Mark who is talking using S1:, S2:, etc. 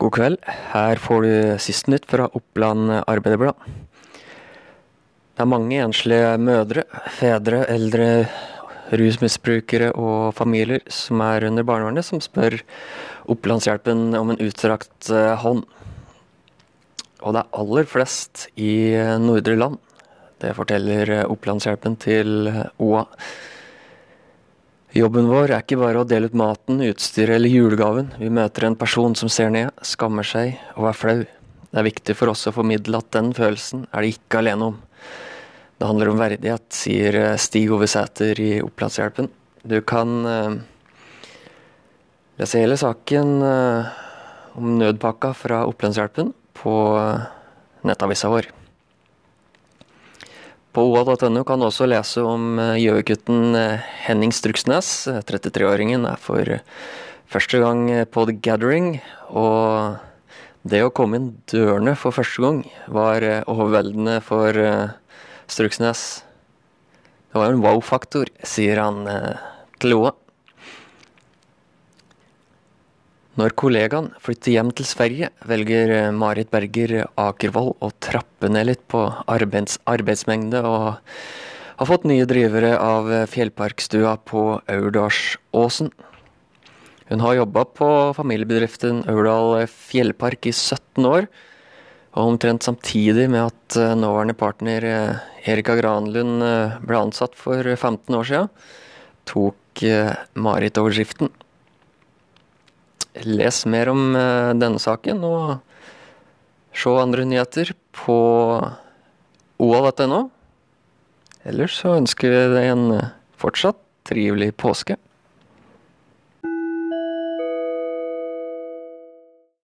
S1: God kveld. Her får du siste nytt fra Oppland Arbeiderblad. Det er mange enslige mødre, fedre, eldre, rusmisbrukere og familier som er under barnevernet, som spør Opplandshjelpen om en utstrakt eh, hånd. Og det er aller flest i nordre land. Det forteller Opplandshjelpen til OA. Jobben vår er ikke bare å dele ut maten, utstyret eller julegaven. Vi møter en person som ser ned, skammer seg og er flau. Det er viktig for oss å formidle at den følelsen er de ikke alene om. Det handler om verdighet, sier Stig Ove Sæter i Opplandshjelpen. Du kan uh, lese hele saken uh, om nødpakka fra Opplandshjelpen på nettavisa vår. På oa.no kan du også lese om eh, gjøvikutten eh, Henning Struksnes. 33-åringen er for første gang på The Gathering. Og det å komme inn dørene for første gang var eh, overveldende for Struksnes. Det var en wow-faktor, sier han til OA. Når kollegaen flytter hjem til Sverige, velger eh, Marit Berger Akervoll å trappe ned litt på arbeids arbeidsmengde, og har fått nye drivere av fjellparkstua på Aurdalsåsen. Hun har jobba på familiebedriften Aurdal fjellpark i 17 år, og omtrent samtidig med at eh, nåværende partner eh, Erika Granlund ble ansatt for 15 år siden, tok Marit over driften. Les mer om eh, denne saken, og se andre nyheter på oal.no. Ellers så ønsker vi deg en eh, fortsatt trivelig påske.